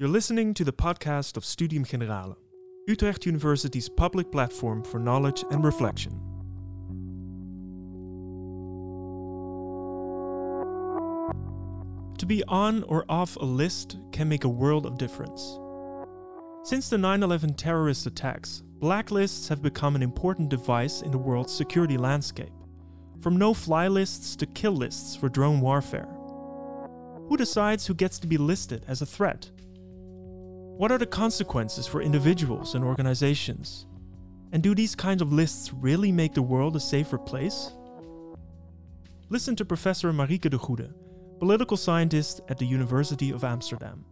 You're listening to the podcast of Studium Generale, Utrecht University's public platform for knowledge and reflection. To be on or off a list can make a world of difference. Since the 9 11 terrorist attacks, blacklists have become an important device in the world's security landscape, from no fly lists to kill lists for drone warfare. Who decides who gets to be listed as a threat? What are the consequences for individuals and organizations? And do these kinds of lists really make the world a safer place? Listen to Professor Marieke de Goede, political scientist at the University of Amsterdam.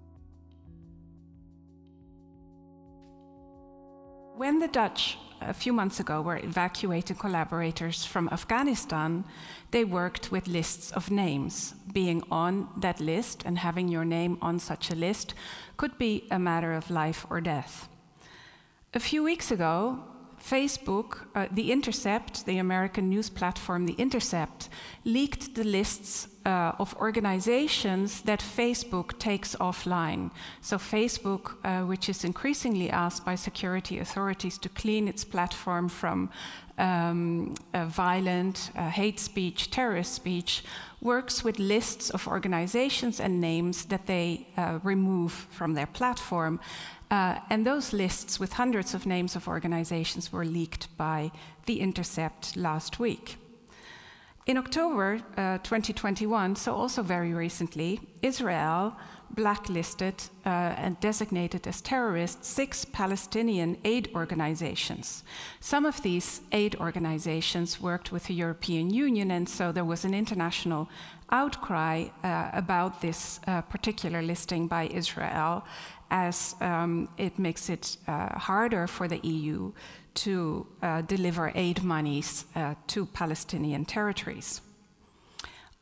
When the Dutch a few months ago were evacuating collaborators from Afghanistan, they worked with lists of names. Being on that list and having your name on such a list could be a matter of life or death. A few weeks ago, Facebook, uh, The Intercept, the American news platform The Intercept, leaked the lists uh, of organizations that Facebook takes offline. So, Facebook, uh, which is increasingly asked by security authorities to clean its platform from um, uh, violent, uh, hate speech, terrorist speech, works with lists of organizations and names that they uh, remove from their platform. Uh, and those lists with hundreds of names of organizations were leaked by The Intercept last week. In October uh, 2021, so also very recently, Israel blacklisted uh, and designated as terrorists six Palestinian aid organizations. Some of these aid organizations worked with the European Union, and so there was an international outcry uh, about this uh, particular listing by Israel, as um, it makes it uh, harder for the EU to uh, deliver aid monies uh, to Palestinian territories.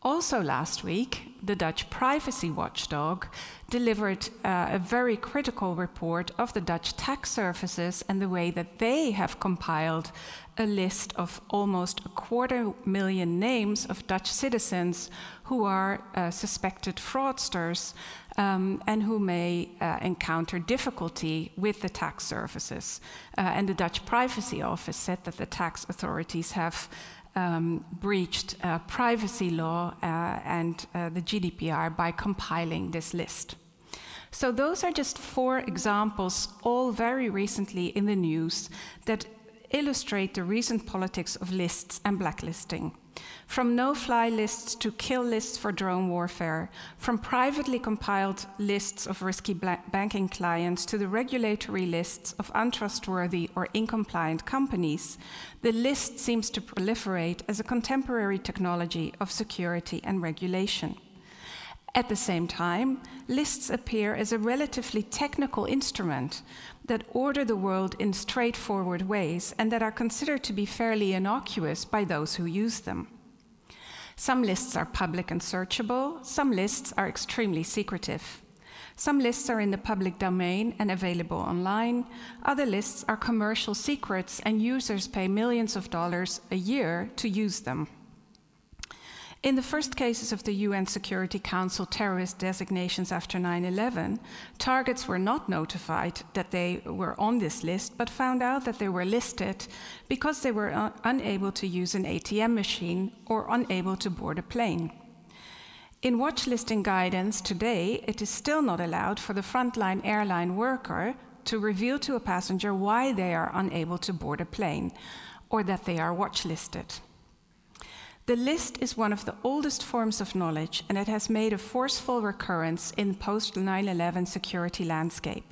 Also, last week, the Dutch privacy watchdog delivered uh, a very critical report of the Dutch tax services and the way that they have compiled a list of almost a quarter million names of Dutch citizens who are uh, suspected fraudsters um, and who may uh, encounter difficulty with the tax services. Uh, and the Dutch Privacy Office said that the tax authorities have um, breached uh, privacy law uh, and uh, the GDPR by compiling this list. So, those are just four examples, all very recently in the news, that illustrate the recent politics of lists and blacklisting. From no fly lists to kill lists for drone warfare, from privately compiled lists of risky banking clients to the regulatory lists of untrustworthy or incompliant companies, the list seems to proliferate as a contemporary technology of security and regulation. At the same time, lists appear as a relatively technical instrument that order the world in straightforward ways and that are considered to be fairly innocuous by those who use them. Some lists are public and searchable, some lists are extremely secretive. Some lists are in the public domain and available online. Other lists are commercial secrets, and users pay millions of dollars a year to use them. In the first cases of the UN Security Council terrorist designations after 9 11, targets were not notified that they were on this list, but found out that they were listed because they were un- unable to use an ATM machine or unable to board a plane. In watch listing guidance today, it is still not allowed for the frontline airline worker to reveal to a passenger why they are unable to board a plane or that they are watch listed. The list is one of the oldest forms of knowledge, and it has made a forceful recurrence in post 9 11 security landscape.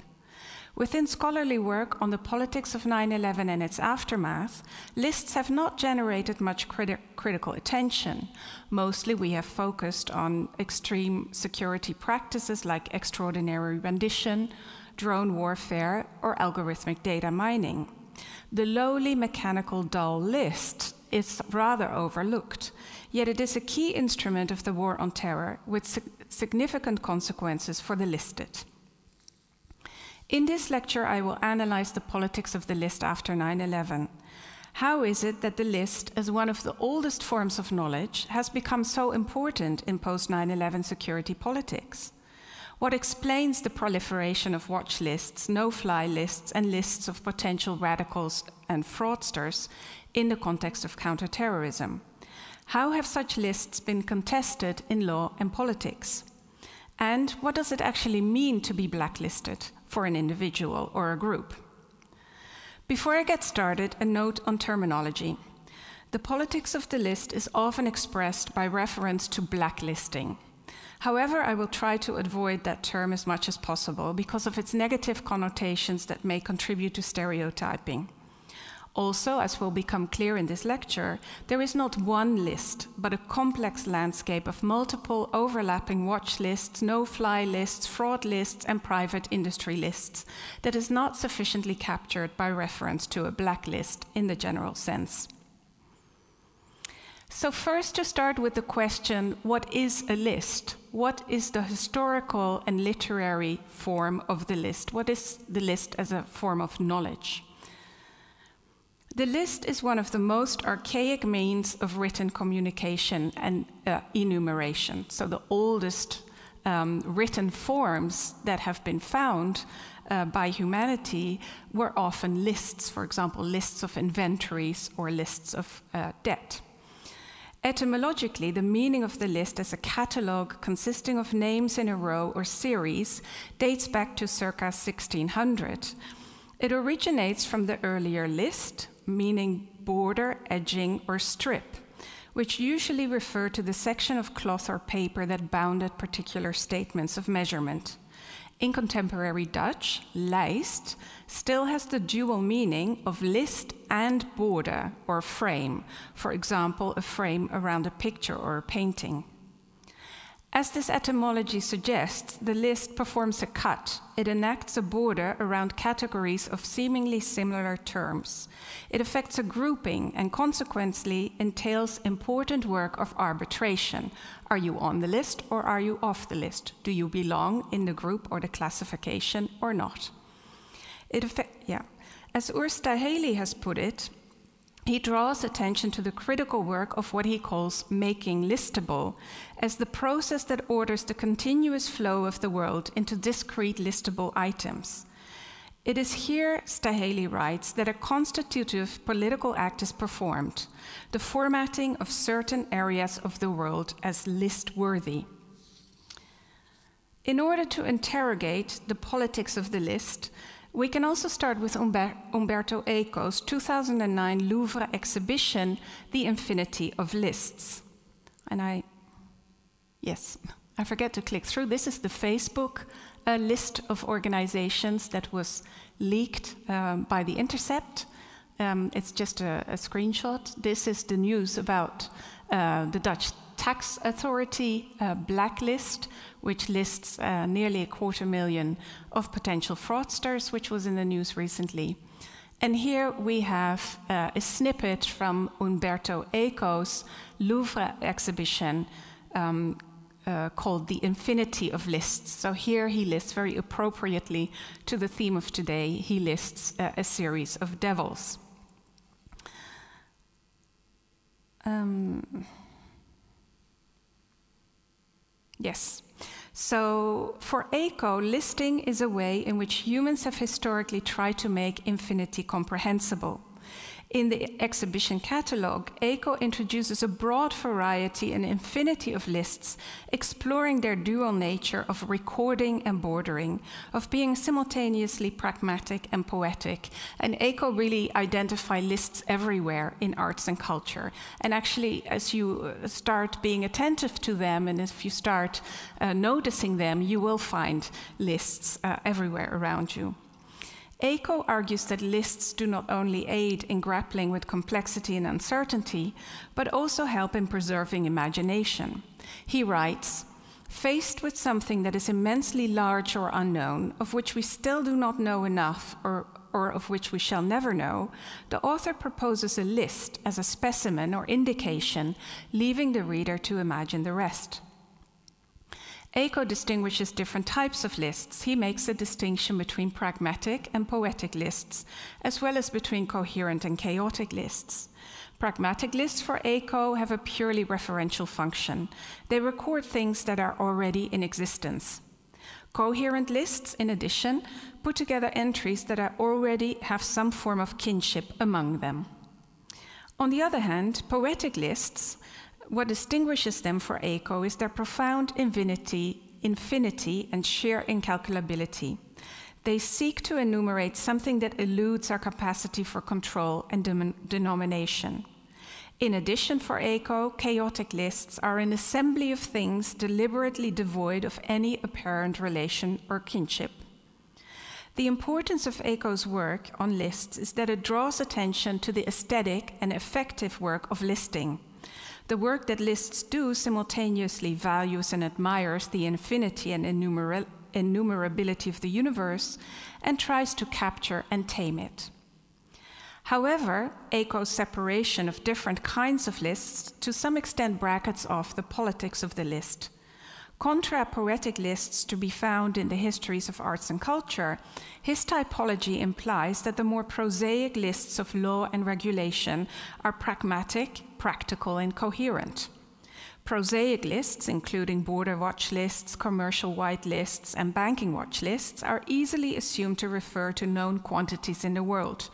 Within scholarly work on the politics of 9 11 and its aftermath, lists have not generated much criti- critical attention. Mostly we have focused on extreme security practices like extraordinary rendition, drone warfare, or algorithmic data mining. The lowly mechanical dull list is rather overlooked. Yet it is a key instrument of the war on terror with significant consequences for the listed. In this lecture, I will analyze the politics of the list after 9 11. How is it that the list, as one of the oldest forms of knowledge, has become so important in post 9 11 security politics? What explains the proliferation of watch lists, no fly lists, and lists of potential radicals and fraudsters in the context of counterterrorism? How have such lists been contested in law and politics? And what does it actually mean to be blacklisted for an individual or a group? Before I get started, a note on terminology. The politics of the list is often expressed by reference to blacklisting. However, I will try to avoid that term as much as possible because of its negative connotations that may contribute to stereotyping. Also, as will become clear in this lecture, there is not one list, but a complex landscape of multiple overlapping watch lists, no fly lists, fraud lists, and private industry lists that is not sufficiently captured by reference to a blacklist in the general sense. So, first, to start with the question what is a list? What is the historical and literary form of the list? What is the list as a form of knowledge? The list is one of the most archaic means of written communication and uh, enumeration. So, the oldest um, written forms that have been found uh, by humanity were often lists, for example, lists of inventories or lists of uh, debt. Etymologically, the meaning of the list as a catalogue consisting of names in a row or series dates back to circa 1600. It originates from the earlier list, meaning border, edging, or strip, which usually refer to the section of cloth or paper that bounded particular statements of measurement. In contemporary Dutch, lijst still has the dual meaning of list and border or frame, for example, a frame around a picture or a painting. As this etymology suggests, the list performs a cut. It enacts a border around categories of seemingly similar terms. It affects a grouping and consequently entails important work of arbitration. Are you on the list or are you off the list? Do you belong in the group or the classification or not? It yeah. As Urs Staheli has put it, he draws attention to the critical work of what he calls making listable as the process that orders the continuous flow of the world into discrete listable items. It is here, Staheli writes, that a constitutive political act is performed, the formatting of certain areas of the world as list worthy. In order to interrogate the politics of the list, we can also start with Umber Umberto Eco's 2009 Louvre exhibition, The Infinity of Lists. And I, yes, I forget to click through. This is the Facebook uh, list of organizations that was leaked um, by The Intercept. Um, it's just a, a, screenshot. This is the news about uh, the Dutch tax authority uh, blacklist, which lists uh, nearly a quarter million of potential fraudsters, which was in the news recently. And here we have uh, a snippet from Umberto Eco's Louvre exhibition um, uh, called The Infinity of Lists. So here he lists very appropriately to the theme of today, he lists uh, a series of devils. Um, Yes. So for Eco, listing is a way in which humans have historically tried to make infinity comprehensible. In the exhibition catalog, ECO introduces a broad variety and infinity of lists, exploring their dual nature of recording and bordering, of being simultaneously pragmatic and poetic. And ECO really identify lists everywhere in arts and culture. And actually, as you uh, start being attentive to them and if you start uh, noticing them, you will find lists uh, everywhere around you. Eco argues that lists do not only aid in grappling with complexity and uncertainty, but also help in preserving imagination. He writes, Faced with something that is immensely large or unknown, of which we still do not know enough or, or of which we shall never know, the author proposes a list as a specimen or indication, leaving the reader to imagine the rest. Eco distinguishes different types of lists. He makes a distinction between pragmatic and poetic lists, as well as between coherent and chaotic lists. Pragmatic lists for Eco have a purely referential function. They record things that are already in existence. Coherent lists, in addition, put together entries that already have some form of kinship among them. On the other hand, poetic lists, what distinguishes them for ECO is their profound infinity, infinity and sheer incalculability. They seek to enumerate something that eludes our capacity for control and denomination. In addition, for ECO, chaotic lists are an assembly of things deliberately devoid of any apparent relation or kinship. The importance of ECO's work on lists is that it draws attention to the aesthetic and effective work of listing. The work that lists do simultaneously values and admires the infinity and innumerability of the universe and tries to capture and tame it. However, ECO's separation of different kinds of lists to some extent brackets off the politics of the list. Contra poetic lists to be found in the histories of arts and culture, his typology implies that the more prosaic lists of law and regulation are pragmatic, practical, and coherent. Prosaic lists, including border watch lists, commercial white lists, and banking watch lists, are easily assumed to refer to known quantities in the world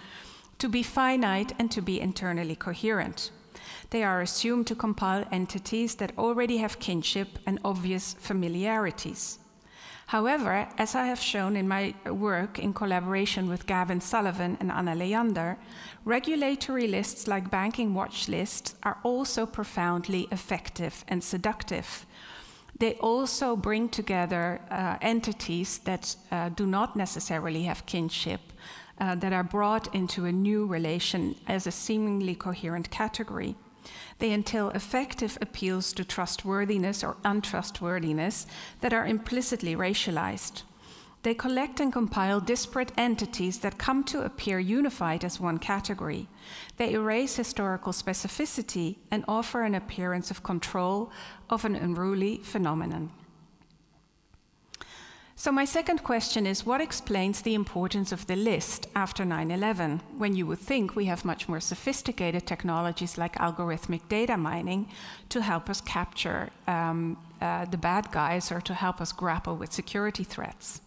to be finite and to be internally coherent. They are assumed to compile entities that already have kinship and obvious familiarities. However, as I have shown in my work in collaboration with Gavin Sullivan and Anna Leander, regulatory lists like banking watch lists are also profoundly effective and seductive. They also bring together uh, entities that uh, do not necessarily have kinship, uh, that are brought into a new relation as a seemingly coherent category. They entail effective appeals to trustworthiness or untrustworthiness that are implicitly racialized. They collect and compile disparate entities that come to appear unified as one category. They erase historical specificity and offer an appearance of control of an unruly phenomenon. So, my second question is what explains the importance of the list after 9 11, when you would think we have much more sophisticated technologies like algorithmic data mining to help us capture um, uh, the bad guys or to help us grapple with security threats?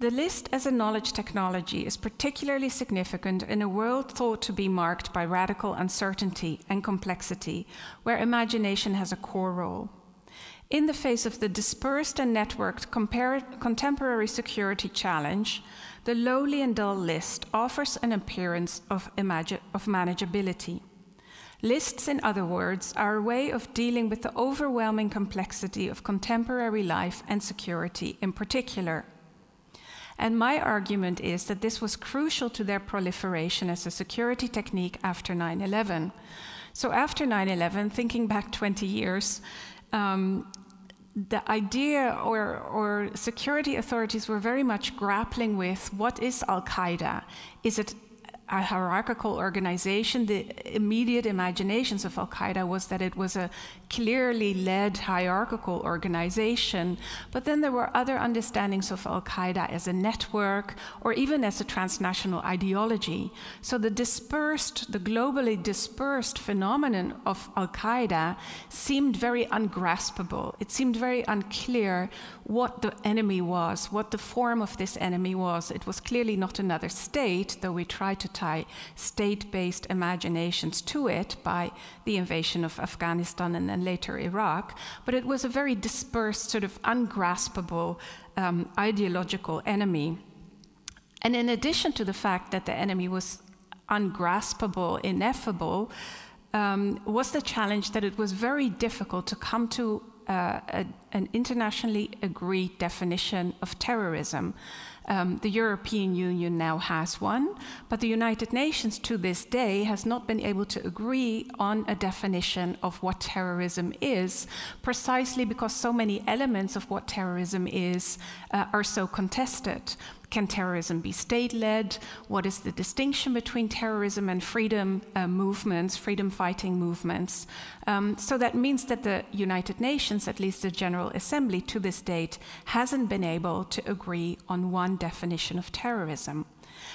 The list as a knowledge technology is particularly significant in a world thought to be marked by radical uncertainty and complexity, where imagination has a core role. In the face of the dispersed and networked contemporary security challenge, the lowly and dull list offers an appearance of, of manageability. Lists, in other words, are a way of dealing with the overwhelming complexity of contemporary life and security in particular. And my argument is that this was crucial to their proliferation as a security technique after 9 11. So, after 9 11, thinking back 20 years, um, the idea or, or security authorities were very much grappling with what is Al Qaeda? Is it a hierarchical organization, the immediate imaginations of Al Qaeda was that it was a clearly led hierarchical organization. But then there were other understandings of Al Qaeda as a network or even as a transnational ideology. So the dispersed, the globally dispersed phenomenon of Al Qaeda seemed very ungraspable. It seemed very unclear what the enemy was, what the form of this enemy was. It was clearly not another state, though we tried to tie state based imaginations to it by the invasion of Afghanistan and then later Iraq. But it was a very dispersed, sort of ungraspable um, ideological enemy. And in addition to the fact that the enemy was ungraspable, ineffable, um, was the challenge that it was very difficult to come to a, an internationally agreed definition of terrorism. Um, the European Union now has one, but the United Nations to this day has not been able to agree on a definition of what terrorism is, precisely because so many elements of what terrorism is uh, are so contested. Can terrorism be state led? What is the distinction between terrorism and freedom uh, movements, freedom fighting movements? Um, so that means that the United Nations, at least the General Assembly to this date, hasn't been able to agree on one definition of terrorism.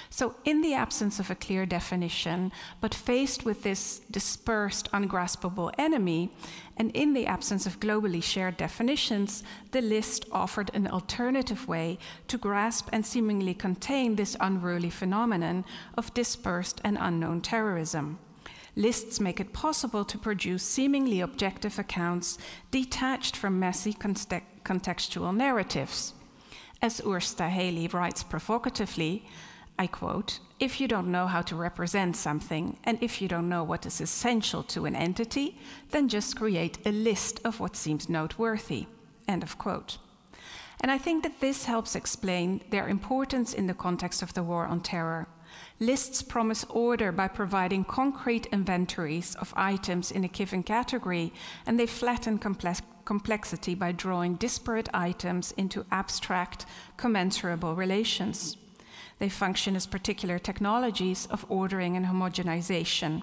So, in the absence of a clear definition, but faced with this dispersed, ungraspable enemy, and in the absence of globally shared definitions, the list offered an alternative way to grasp and seemingly contain this unruly phenomenon of dispersed and unknown terrorism. Lists make it possible to produce seemingly objective accounts detached from messy contextual narratives. As Urs Staheli writes provocatively, I quote, if you don't know how to represent something, and if you don't know what is essential to an entity, then just create a list of what seems noteworthy. End of quote. And I think that this helps explain their importance in the context of the war on terror. Lists promise order by providing concrete inventories of items in a given category, and they flatten complex complexity by drawing disparate items into abstract, commensurable relations. They function as particular technologies of ordering and homogenization.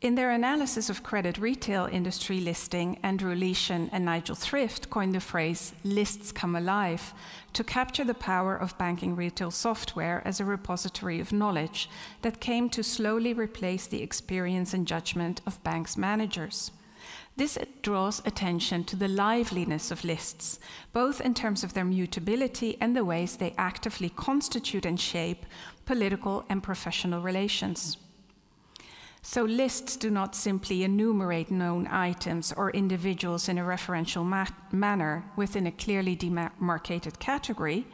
In their analysis of credit retail industry listing, Andrew Leyshon and Nigel Thrift coined the phrase lists come alive to capture the power of banking retail software as a repository of knowledge that came to slowly replace the experience and judgment of banks' managers. This draws attention to the liveliness of lists, both in terms of their mutability and the ways they actively constitute and shape political and professional relations. So, lists do not simply enumerate known items or individuals in a referential ma- manner within a clearly demarcated category.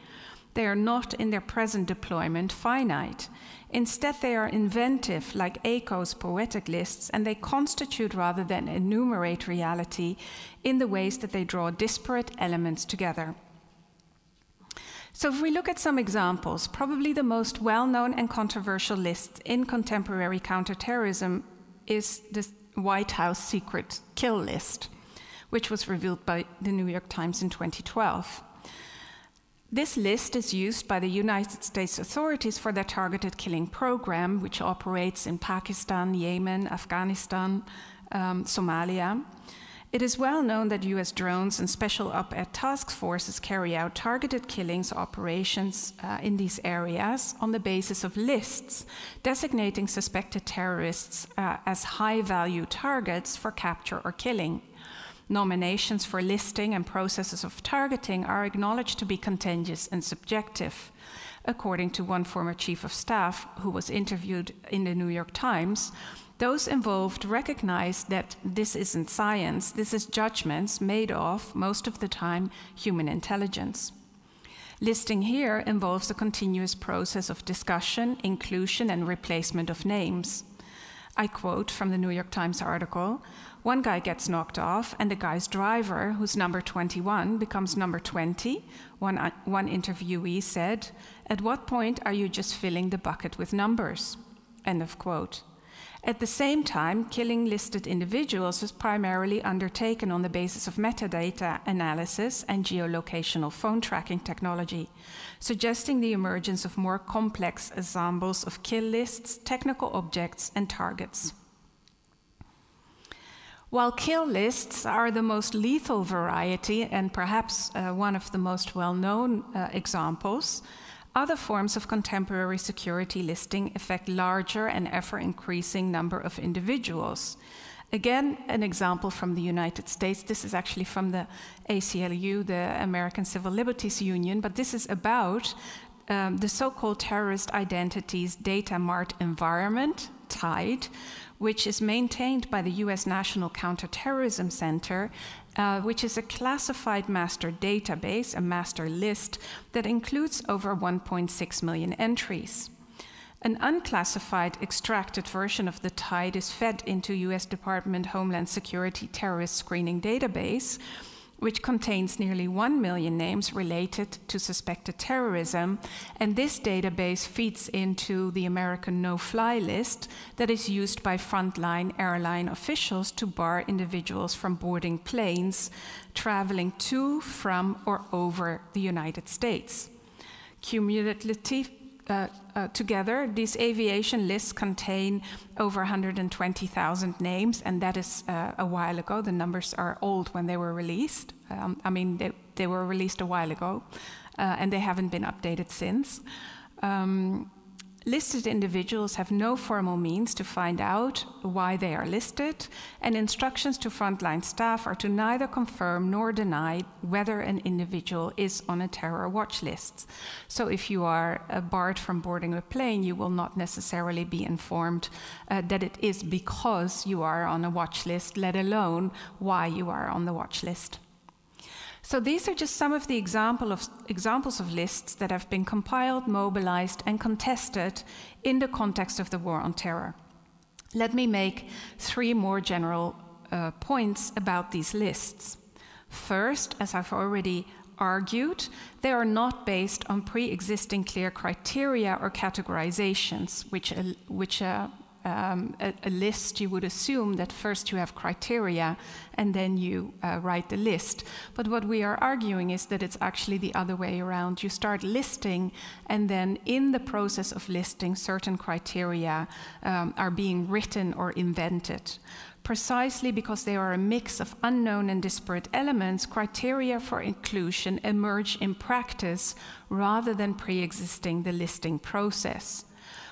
They are not, in their present deployment, finite. Instead, they are inventive, like Eco's poetic lists, and they constitute rather than enumerate reality in the ways that they draw disparate elements together. So, if we look at some examples, probably the most well known and controversial list in contemporary counterterrorism is the White House secret kill list, which was revealed by the New York Times in 2012. This list is used by the United States authorities for their targeted killing program, which operates in Pakistan, Yemen, Afghanistan, um, Somalia. It is well known that US drones and special op ed task forces carry out targeted killings operations uh, in these areas on the basis of lists designating suspected terrorists uh, as high value targets for capture or killing nominations for listing and processes of targeting are acknowledged to be contentious and subjective. According to one former chief of staff who was interviewed in the New York Times, those involved recognize that this isn't science, this is judgments made of, most of the time, human intelligence. Listing here involves a continuous process of discussion, inclusion, and replacement of names. I quote from the New York Times article one guy gets knocked off, and the guy's driver, who's number 21, becomes number 20. One, uh, one interviewee said, At what point are you just filling the bucket with numbers? End of quote. At the same time, killing listed individuals is primarily undertaken on the basis of metadata analysis and geolocational phone tracking technology, suggesting the emergence of more complex ensembles of kill lists, technical objects, and targets. While kill lists are the most lethal variety and perhaps uh, one of the most well known uh, examples, other forms of contemporary security listing affect larger and ever increasing number of individuals. Again, an example from the United States. This is actually from the ACLU, the American Civil Liberties Union, but this is about um, the so called terrorist identities data mart environment, TIDE, which is maintained by the US National Counterterrorism Center, uh, which is a classified master database, a master list that includes over 1.6 million entries. An unclassified extracted version of the TIDE is fed into US Department Homeland Security terrorist screening database, which contains nearly 1 million names related to suspected terrorism. And this database feeds into the American no fly list that is used by frontline airline officials to bar individuals from boarding planes traveling to, from, or over the United States. Cumulative uh, uh, together, these aviation lists contain over 120,000 names, and that is uh, a while ago. The numbers are old when they were released. Um, I mean, they, they, were released a while ago, uh, and they haven't been updated since. Um, Listed individuals have no formal means to find out why they are listed, and instructions to frontline staff are to neither confirm nor deny whether an individual is on a terror watch list. So, if you are uh, barred from boarding a plane, you will not necessarily be informed uh, that it is because you are on a watch list, let alone why you are on the watch list. So these are just some of the example of, examples of lists that have been compiled, mobilized, and contested in the context of the war on terror. Let me make three more general uh, points about these lists. First, as I've already argued, they are not based on pre existing clear criteria or categorizations, which, uh, which uh, um, a, a, list, you would assume that first you have criteria and then you uh, write the list. But what we are arguing is that it's actually the other way around. You start listing, and then in the process of listing, certain criteria um, are being written or invented. Precisely because they are a mix of unknown and disparate elements, criteria for inclusion emerge in practice rather than pre existing the listing process.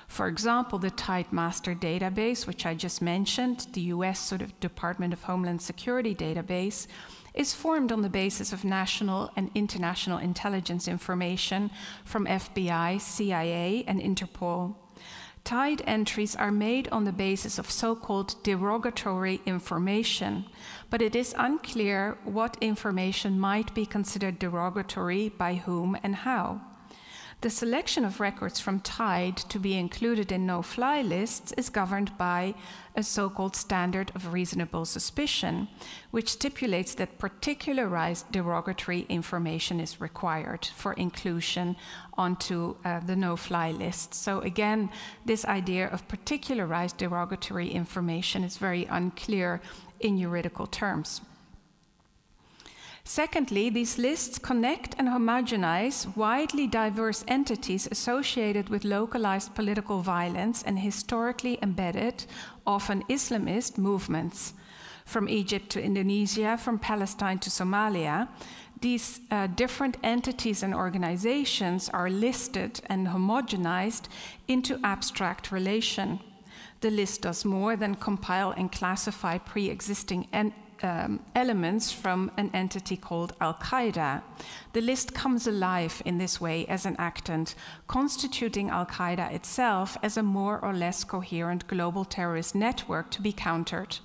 For example, the Tide Master database, which I just mentioned, the US sort of Department of Homeland Security database, is formed on the basis of national and international intelligence information from FBI, CIA, and Interpol. Tide entries are made on the basis of so called derogatory information, but it is unclear what information might be considered derogatory by whom and how. The selection of records from TIDE to be included in no fly lists is governed by a so called standard of reasonable suspicion, which stipulates that particularized derogatory information is required for inclusion onto uh, the no fly list. So, again, this idea of particularized derogatory information is very unclear in juridical terms. Secondly, these lists connect and homogenize widely diverse entities associated with localized political violence and historically embedded, often Islamist, movements. From Egypt to Indonesia, from Palestine to Somalia, these uh, different entities and organizations are listed and homogenized into abstract relation. The list does more than compile and classify pre existing en- um, elements from an entity called Al Qaeda. The list comes alive in this way as an actant, constituting Al Qaeda itself as a more or less coherent global terrorist network to be countered.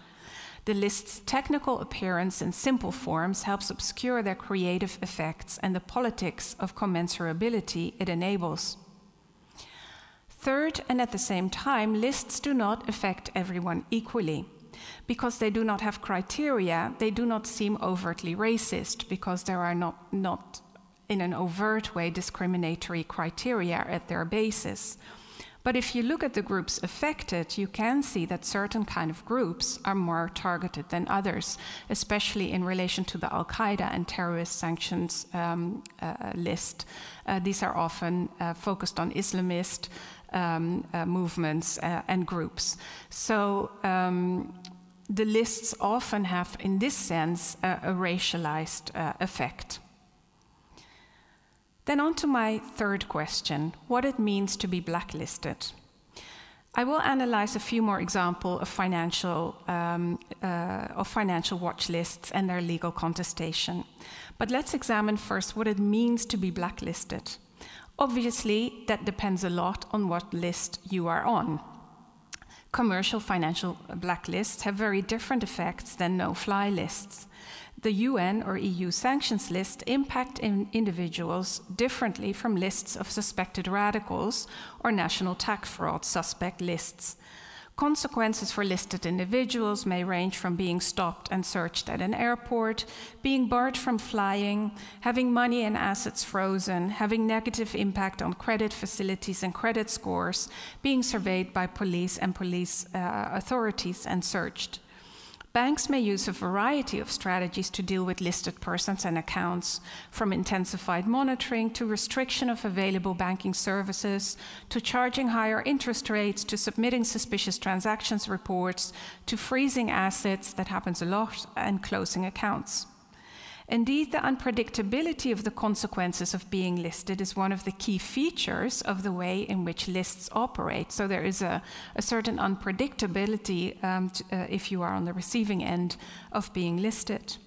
The list's technical appearance in simple forms helps obscure their creative effects and the politics of commensurability it enables. Third, and at the same time, lists do not affect everyone equally. Because they do not have criteria, they do not seem overtly racist because there are not, not in an overt way discriminatory criteria at their basis. But if you look at the groups affected, you can see that certain kind of groups are more targeted than others, especially in relation to the Al Qaeda and terrorist sanctions um, uh, list. Uh, these are often uh, focused on Islamist um, uh, movements uh, and groups. So um, the lists often have, in this sense, a, a racialized uh, effect. Then, on to my third question what it means to be blacklisted. I will analyze a few more examples of financial, um, uh, of financial watch lists and their legal contestation. But let's examine first what it means to be blacklisted. Obviously, that depends a lot on what list you are on commercial financial blacklists have very different effects than no fly lists. The UN or EU sanctions list impact in individuals differently from lists of suspected radicals or national tax fraud suspect lists. Consequences for listed individuals may range from being stopped and searched at an airport, being barred from flying, having money and assets frozen, having negative impact on credit facilities and credit scores, being surveyed by police and police uh, authorities and searched. Banks may use a variety of strategies to deal with listed persons and accounts, from intensified monitoring to restriction of available banking services, to charging higher interest rates, to submitting suspicious transactions reports, to freezing assets, that happens a lot, and closing accounts. Indeed, the unpredictability of the consequences of being listed is one of the key features of the way in which lists operate. So there is a, a certain unpredictability um, uh, if you are on the receiving end of being listed.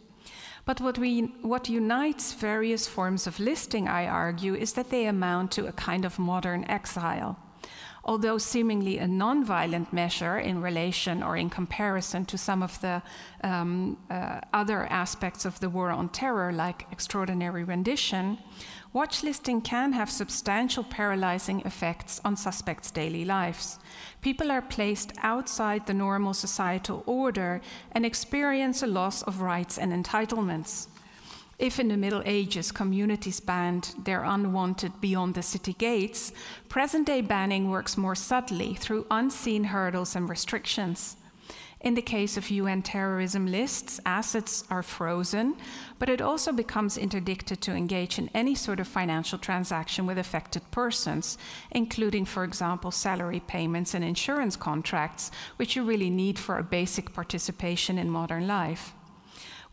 But what, we, what unites various forms of listing, I argue, is that they amount to a kind of modern exile although seemingly a non-violent measure in relation or in comparison to some of the um, uh, other aspects of the war on terror, like extraordinary rendition, watchlisting can have substantial paralyzing effects on suspects' daily lives. People are placed outside the normal societal order and experience a loss of rights and entitlements. If in the Middle Ages communities banned their unwanted beyond the city gates, present day banning works more subtly through unseen hurdles and restrictions. In the case of UN terrorism lists, assets are frozen, but it also becomes interdicted to engage in any sort of financial transaction with affected persons, including, for example, salary payments and insurance contracts, which you really need for a basic participation in modern life.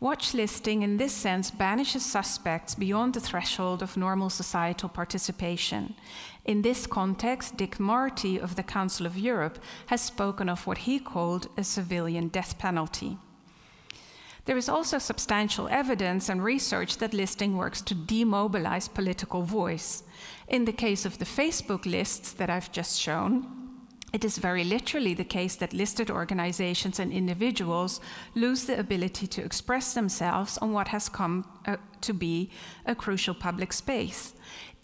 Watch listing, in this sense, banishes suspects beyond the threshold of normal societal participation. In this context, Dick Marty of the Council of Europe has spoken of what he called a civilian death penalty. There is also substantial evidence and research that listing works to demobilize political voice. In the case of the Facebook lists that I've just shown, it is very literally the case that listed organizations and individuals lose the ability to express themselves on what has come uh, to be a crucial public space.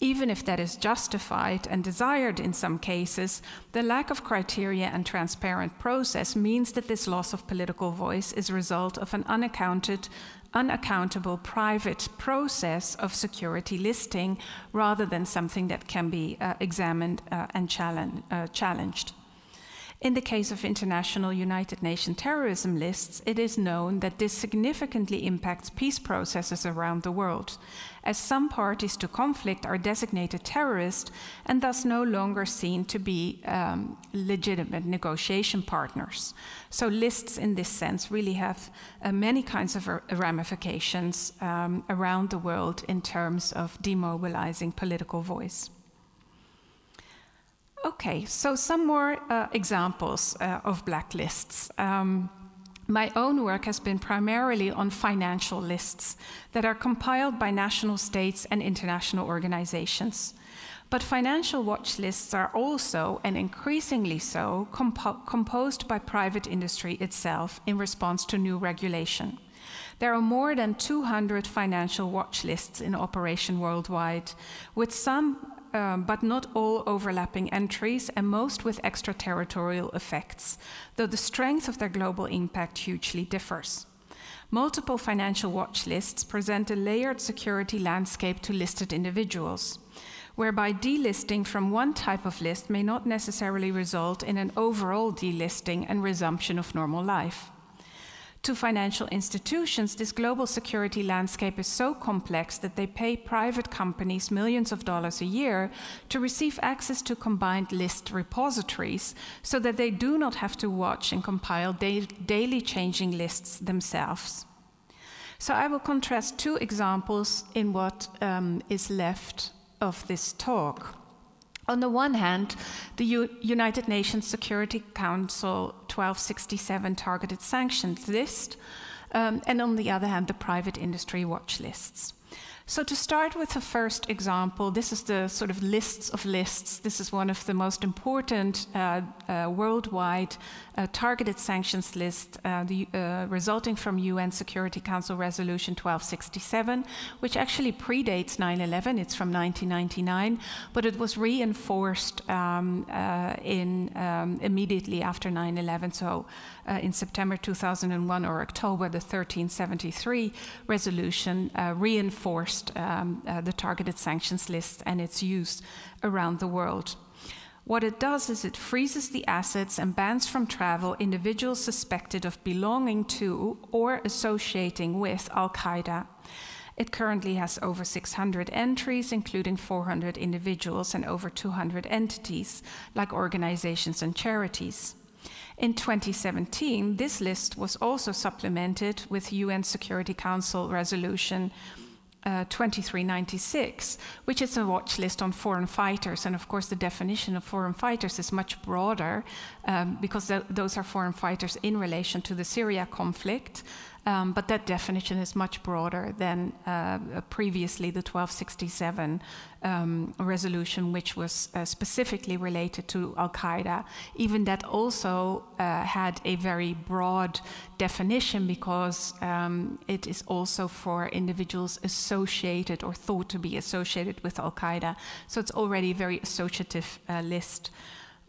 Even if that is justified and desired in some cases, the lack of criteria and transparent process means that this loss of political voice is a result of an unaccounted, unaccountable private process of security listing rather than something that can be uh, examined uh, and challenge, uh, challenged. In the case of international United Nations terrorism lists, it is known that this significantly impacts peace processes around the world, as some parties to conflict are designated terrorist and thus no longer seen to be um, legitimate negotiation partners. So, lists in this sense really have uh, many kinds of ramifications um, around the world in terms of demobilizing political voice. Okay, so some more uh, examples uh, of blacklists. Um, my own work has been primarily on financial lists that are compiled by national states and international organizations. But financial watch lists are also, and increasingly so, compo composed by private industry itself in response to new regulation. There are more than 200 financial watch lists in operation worldwide, with some um, but not all overlapping entries, and most with extraterritorial effects, though the strength of their global impact hugely differs. Multiple financial watch lists present a layered security landscape to listed individuals, whereby delisting from one type of list may not necessarily result in an overall delisting and resumption of normal life. To financial institutions, this global security landscape is so complex that they pay private companies millions of dollars a year to receive access to combined list repositories so that they do not have to watch and compile da daily changing lists themselves. So I will contrast two examples in what um, is left of this talk. On the one hand, the U United Nations Security Council 1267 targeted sanctions list, um, and on the other hand, the private industry watch lists. So, to start with the first example, this is the sort of lists of lists. This is one of the most important uh, uh, worldwide uh, targeted sanctions list uh, the, uh, resulting from UN Security Council Resolution 1267, which actually predates 9 11. It's from 1999, but it was reinforced um, uh, in, um, immediately after 9 11. So, in September 2001 or October, the 1373 resolution reinforced um, uh, the targeted sanctions list and its use around the world. What it does is it freezes the assets and bans from travel individuals suspected of belonging to or associating with Al Qaeda. It currently has over 600 entries, including 400 individuals and over 200 entities, like organizations and charities. In 2017, this list was also supplemented with UN Security Council Resolution uh, 2396, which is a watch list on foreign fighters. And of course, the definition of foreign fighters is much broader um, because th- those are foreign fighters in relation to the Syria conflict. Um, but that definition is much broader than uh, previously the 1267 um, resolution, which was uh, specifically related to Al Qaeda. Even that also uh, had a very broad definition because um, it is also for individuals associated or thought to be associated with Al Qaeda. So it's already a very associative uh, list.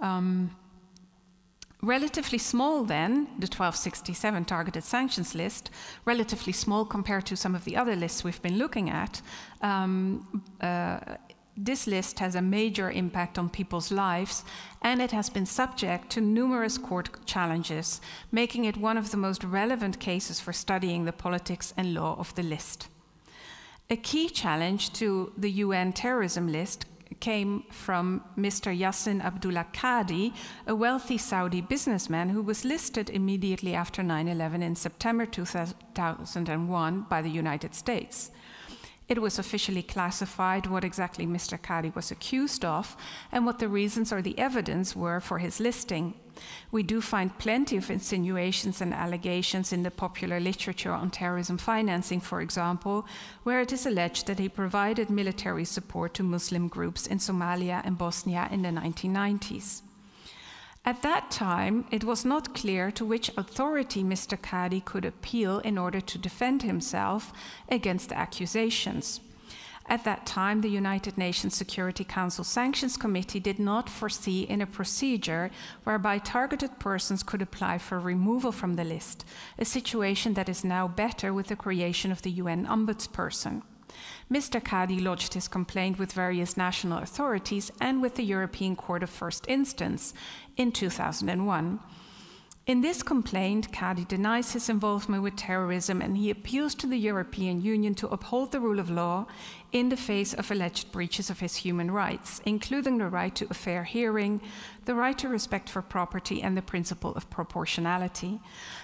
Um, relatively small then, the 1267 targeted sanctions list, relatively small compared to some of the other lists we've been looking at. Um, uh, this list has a major impact on people's lives and it has been subject to numerous court challenges, making it one of the most relevant cases for studying the politics and law of the list. A key challenge to the UN terrorism list came from Mr. Yassin Abdullah Qadi, a wealthy Saudi businessman who was listed immediately after 9 11 in September 2001 by the United States. It was officially classified what exactly Mr. Qadi was accused of and what the reasons or the evidence were for his listing. We do find plenty of insinuations and allegations in the popular literature on terrorism financing, for example, where it is alleged that he provided military support to Muslim groups in Somalia and Bosnia in the 1990s. At that time, it was not clear to which authority Mr. Qadi could appeal in order to defend himself against the accusations. At that time, the United Nations Security Council Sanctions Committee did not foresee in a procedure whereby targeted persons could apply for removal from the list, a situation that is now better with the creation of the UN Ombudsperson. Mr. Qadi lodged his complaint with various national authorities and with the European Court of First Instance in 2001. In this complaint, Qadi denies his involvement with terrorism and he appeals to the European Union to uphold the rule of law in the face of alleged breaches of his human rights, including the right to a fair hearing, the right to respect for property, and the principle of proportionality.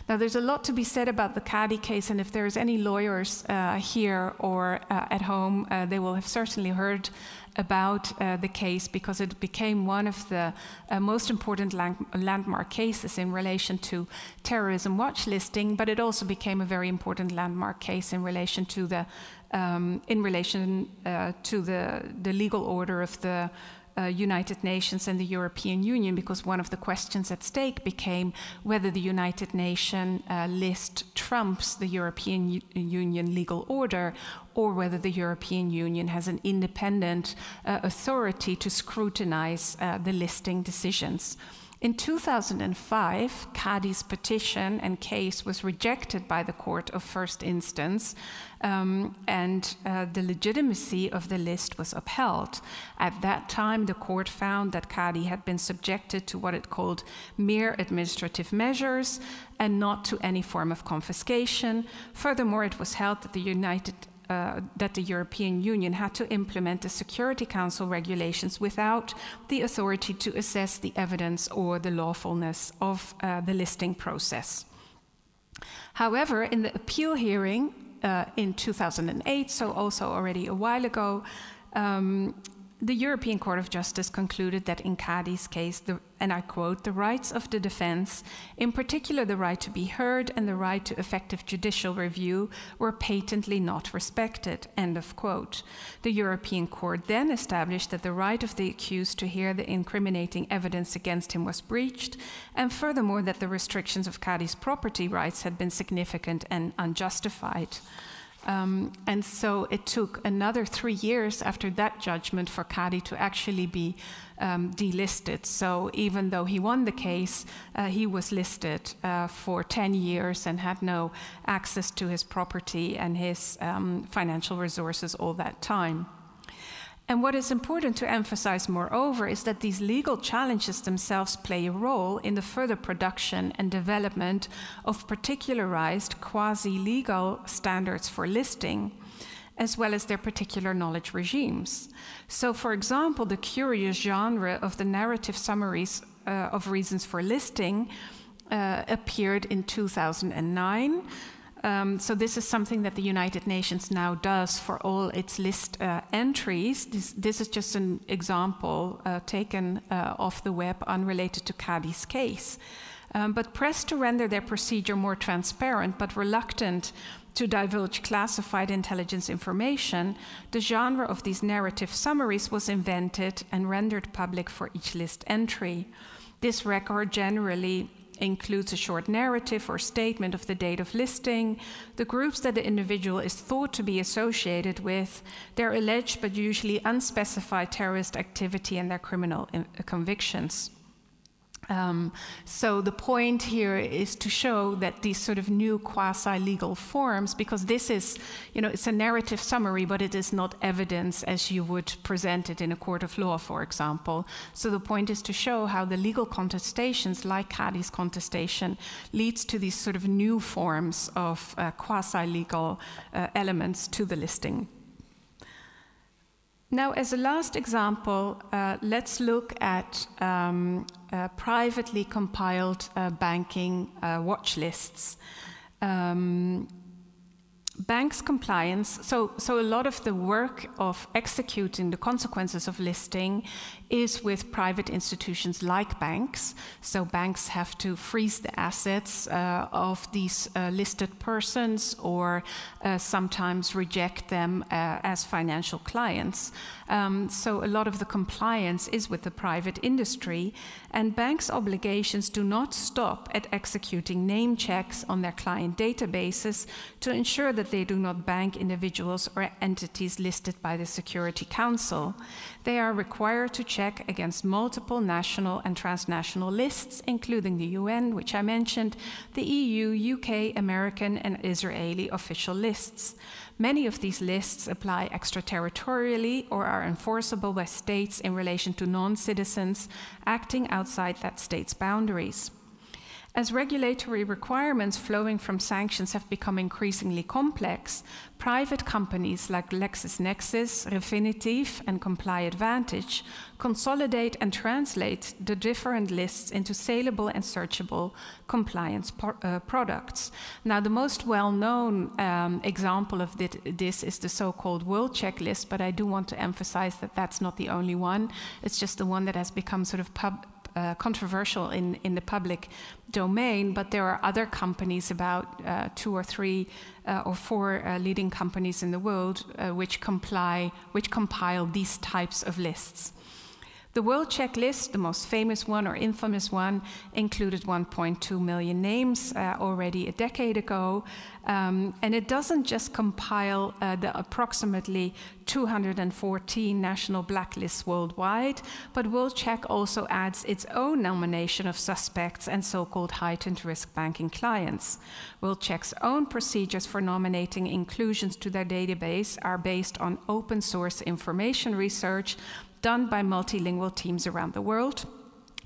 Now, there's a lot to be said about the Qadi case, and if there's any lawyers uh, here or uh, at home, uh, they will have certainly heard about uh, the case because it became one of the uh, most important land- landmark cases in relation to terrorism watch listing, but it also became a very important landmark case in relation to the um, in relation uh, to the, the legal order of the uh, United Nations and the European Union because one of the questions at stake became whether the United Nations uh, list trumps the European U- Union legal order or whether the European Union has an independent uh, authority to scrutinize uh, the listing decisions. In 2005, Qadi's petition and case was rejected by the Court of First Instance, um, and uh, the legitimacy of the list was upheld. At that time, the court found that Qadi had been subjected to what it called mere administrative measures and not to any form of confiscation. Furthermore, it was held that the United uh, that the European Union had to implement the Security Council regulations without the authority to assess the evidence or the lawfulness of uh, the listing process. However, in the appeal hearing uh, in 2008, so also already a while ago, um, the European Court of Justice concluded that in Qadi's case, the, and I quote, the rights of the defense, in particular the right to be heard and the right to effective judicial review, were patently not respected, end of quote. The European Court then established that the right of the accused to hear the incriminating evidence against him was breached, and furthermore that the restrictions of Qadi's property rights had been significant and unjustified. Um, and so it took another three years after that judgment for Qadi to actually be um, delisted. So even though he won the case, uh, he was listed uh, for 10 years and had no access to his property and his um, financial resources all that time. And what is important to emphasize, moreover, is that these legal challenges themselves play a role in the further production and development of particularized quasi legal standards for listing, as well as their particular knowledge regimes. So, for example, the curious genre of the narrative summaries uh, of reasons for listing uh, appeared in 2009. Um, so this is something that the United Nations now does for all its list uh, entries. This, this, is just an example uh, taken uh, off the web unrelated to Qadi's case. Um, but pressed to render their procedure more transparent, but reluctant to divulge classified intelligence information, the genre of these narrative summaries was invented and rendered public for each list entry. This record generally includes a short narrative or statement of the date of listing, the groups that the individual is thought to be associated with, their alleged but usually unspecified terrorist activity, and their criminal convictions. Um, so the point here is to show that these sort of new quasi-legal forms, because this is, you know, it's a narrative summary, but it is not evidence as you would present it in a court of law, for example. So the point is to show how the legal contestations, like Qadi's contestation, leads to these sort of new forms of uh, quasi-legal uh, elements to the listing. Now, as a last example, uh, let's look at um, uh, privately compiled uh, banking uh, watch lists. Um, banks compliance so so a lot of the work of executing the consequences of listing is with private institutions like banks so banks have to freeze the assets uh, of these uh, listed persons or uh, sometimes reject them uh, as financial clients um, so a lot of the compliance is with the private industry and banks obligations do not stop at executing name checks on their client databases to ensure that they do not bank individuals or entities listed by the Security Council. They are required to check against multiple national and transnational lists, including the UN, which I mentioned, the EU, UK, American, and Israeli official lists. Many of these lists apply extraterritorially or are enforceable by states in relation to non citizens acting outside that state's boundaries. As regulatory requirements flowing from sanctions have become increasingly complex, private companies like LexisNexis, Refinitiv, and ComplyAdvantage consolidate and translate the different lists into saleable and searchable compliance uh, products. Now, the most well known um, example of this is the so called WorldCheck list, but I do want to emphasize that that's not the only one. It's just the one that has become sort of pub uh, controversial in, in the public domain, but there are other companies, about uh, two or three uh, or four uh, leading companies in the world, uh, which comply, which compile these types of lists. The WorldCheck list, the most famous one or infamous one, included 1.2 million names uh, already a decade ago. Um, and it doesn't just compile uh, the approximately 214 national blacklists worldwide, but WorldCheck also adds its own nomination of suspects and so called heightened risk banking clients. WorldCheck's own procedures for nominating inclusions to their database are based on open source information research done by multilingual teams around the world.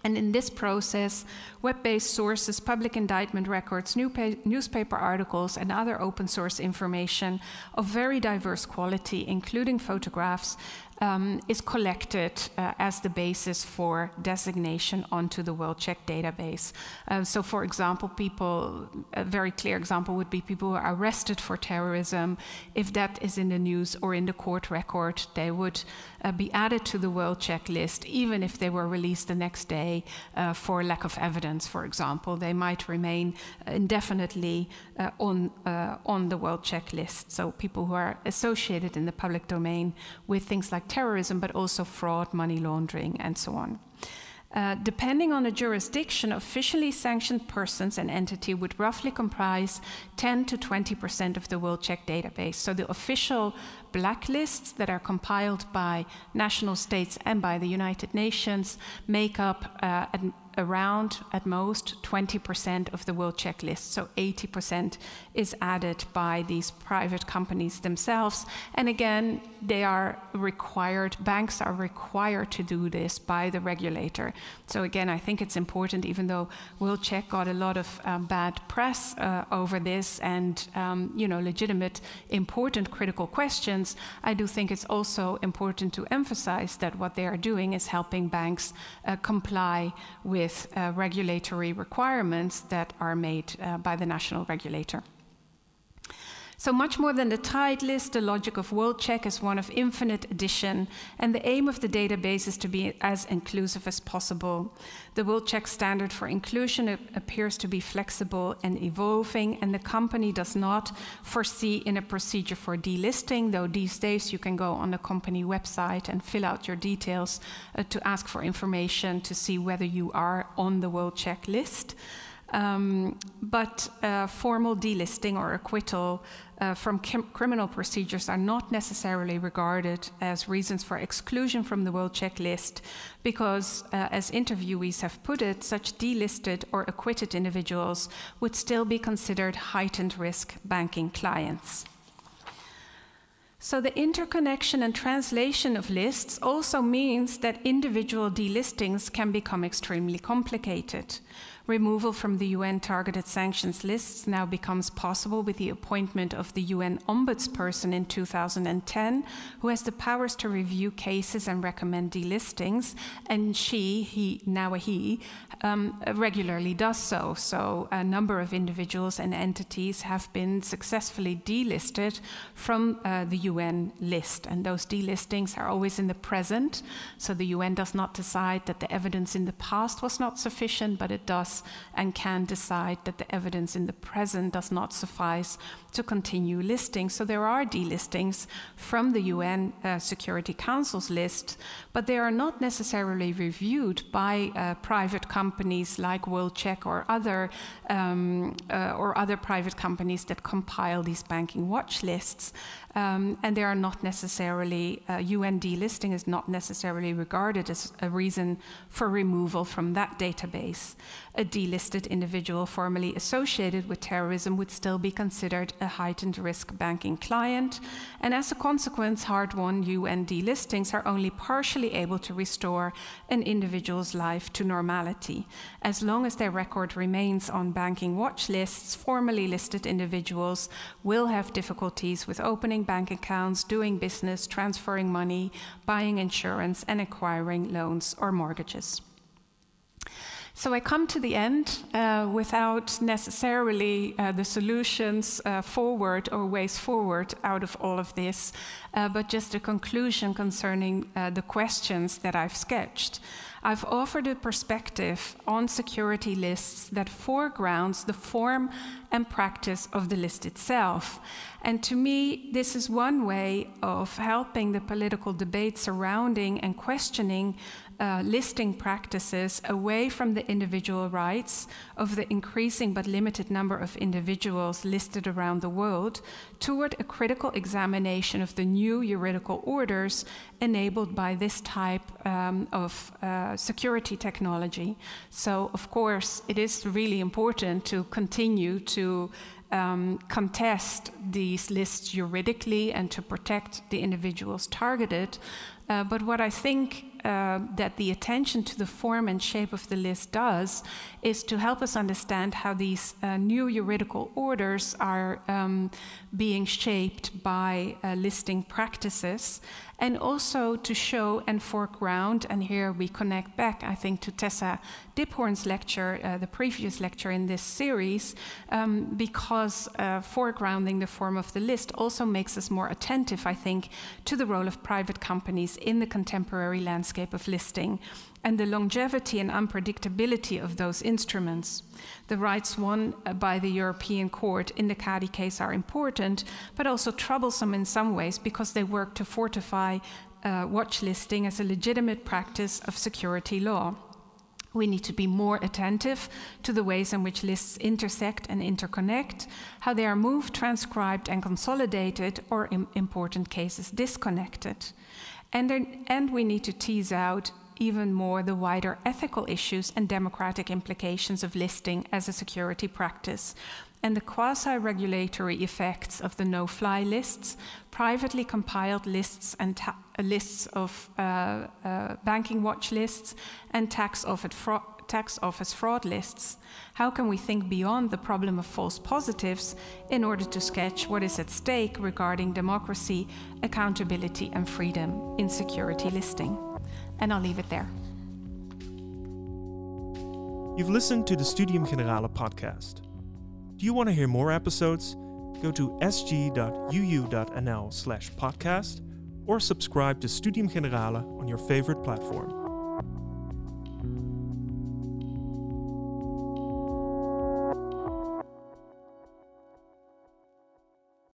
And in this process, web based sources, public indictment records, new newspaper articles, and other open source information of very diverse quality, including photographs, um, is collected uh, as the basis for designation onto the World Check database. Uh, so, for example, people, a very clear example would be people who are arrested for terrorism. If that is in the news or in the court record, they would uh, be added to the World Check list, even if they were released the next day uh, for lack of evidence, for example. They might remain indefinitely uh, on, uh, on the WorldCheck list. So, people who are associated in the public domain with things like terrorism, but also fraud, money laundering, and so on. Uh, depending on the jurisdiction, officially sanctioned persons and entity would roughly comprise 10 to 20 percent of the WorldCheck database. So the official blacklists that are compiled by national states and by the United Nations make up uh, around at most 20% of the WorldCheck list. So 80% is added by these private companies themselves. And again, they are required, banks are required to do this by the regulator. So again, I think it's important, even though World Check got a lot of um, bad press uh, over this and um, you know legitimate, important, critical questions, I do think it's also important to emphasize that what they are doing is helping banks uh, comply with with uh, regulatory requirements that are made uh, by the national regulator. So, much more than the tied list, the logic of WorldCheck is one of infinite addition, and the aim of the database is to be as inclusive as possible. The WorldCheck standard for inclusion appears to be flexible and evolving, and the company does not foresee in a procedure for delisting, though these days you can go on the company website and fill out your details uh, to ask for information to see whether you are on the WorldCheck list. Um, but uh, formal delisting or acquittal uh, from criminal procedures are not necessarily regarded as reasons for exclusion from the WorldCheck list because, uh, as interviewees have put it, such delisted or acquitted individuals would still be considered heightened risk banking clients. So, the interconnection and translation of lists also means that individual delistings can become extremely complicated. Removal from the UN targeted sanctions lists now becomes possible with the appointment of the UN ombudsperson in 2010, who has the powers to review cases and recommend delistings, and she, he, now a he, um, regularly does so. So a number of individuals and entities have been successfully delisted from uh, the UN list, and those delistings are always in the present. So the UN does not decide that the evidence in the past was not sufficient, but it does and can decide that the evidence in the present does not suffice to continue listing. So there are delistings from the UN uh, Security Council's list, but they are not necessarily reviewed by uh, private companies like WorldCheck or other um, uh, or other private companies that compile these banking watch lists. Um, and they are not necessarily, uh, UN delisting is not necessarily regarded as a reason for removal from that database. A delisted individual formerly associated with terrorism would still be considered a heightened risk banking client, and as a consequence, hard won UN delistings are only partially able to restore an individual's life to normality. As long as their record remains on banking watch lists, formally listed individuals will have difficulties with opening bank accounts, doing business, transferring money, buying insurance, and acquiring loans or mortgages. So I come to the end uh, without necessarily uh, the solutions uh, forward or ways forward out of all of this, uh, but just a conclusion concerning uh, the questions that I've sketched. I've offered a perspective on security lists that foregrounds the form and practice of the list itself. And to me, this is one way of helping the political debate surrounding and questioning uh, listing practices away from the individual rights of the increasing but limited number of individuals listed around the world toward a critical examination of the new juridical orders enabled by this type um, of uh, security technology. So, of course, it is really important to continue to um, contest these lists juridically and to protect the individuals targeted. Uh, but what I think uh, that the attention to the form and shape of the list does is to help us understand how these uh, new juridical orders are um, being shaped by uh, listing practices and also to show and foreground, and here we connect back, I think, to Tessa Diphoorn's lecture, uh, the previous lecture in this series, um, because uh, foregrounding the form of the list also makes us more attentive, I think, to the role of private companies in the contemporary landscape of listing and the longevity and unpredictability of those instruments. The rights won uh, by the European Court in the Qadi case are important, but also troublesome in some ways because they work to fortify uh, watch listing as a legitimate practice of security law. We need to be more attentive to the ways in which lists intersect and interconnect, how they are moved, transcribed, and consolidated, or in important cases, disconnected. And, and we need to tease out even more the wider ethical issues and democratic implications of listing as a security practice, and the quasi regulatory effects of the no fly lists, privately compiled lists and uh, lists of uh, uh, banking watch lists, and tax tax office fraud lists. How can we think beyond the problem of false positives in order to sketch what is at stake regarding democracy, accountability, and freedom in security listing? And I'll leave it there. You've listened to the Studium Generale podcast. Do you want to hear more episodes? Go to sg.uu.nl slash podcast or subscribe to Studium Generale on your favorite platform.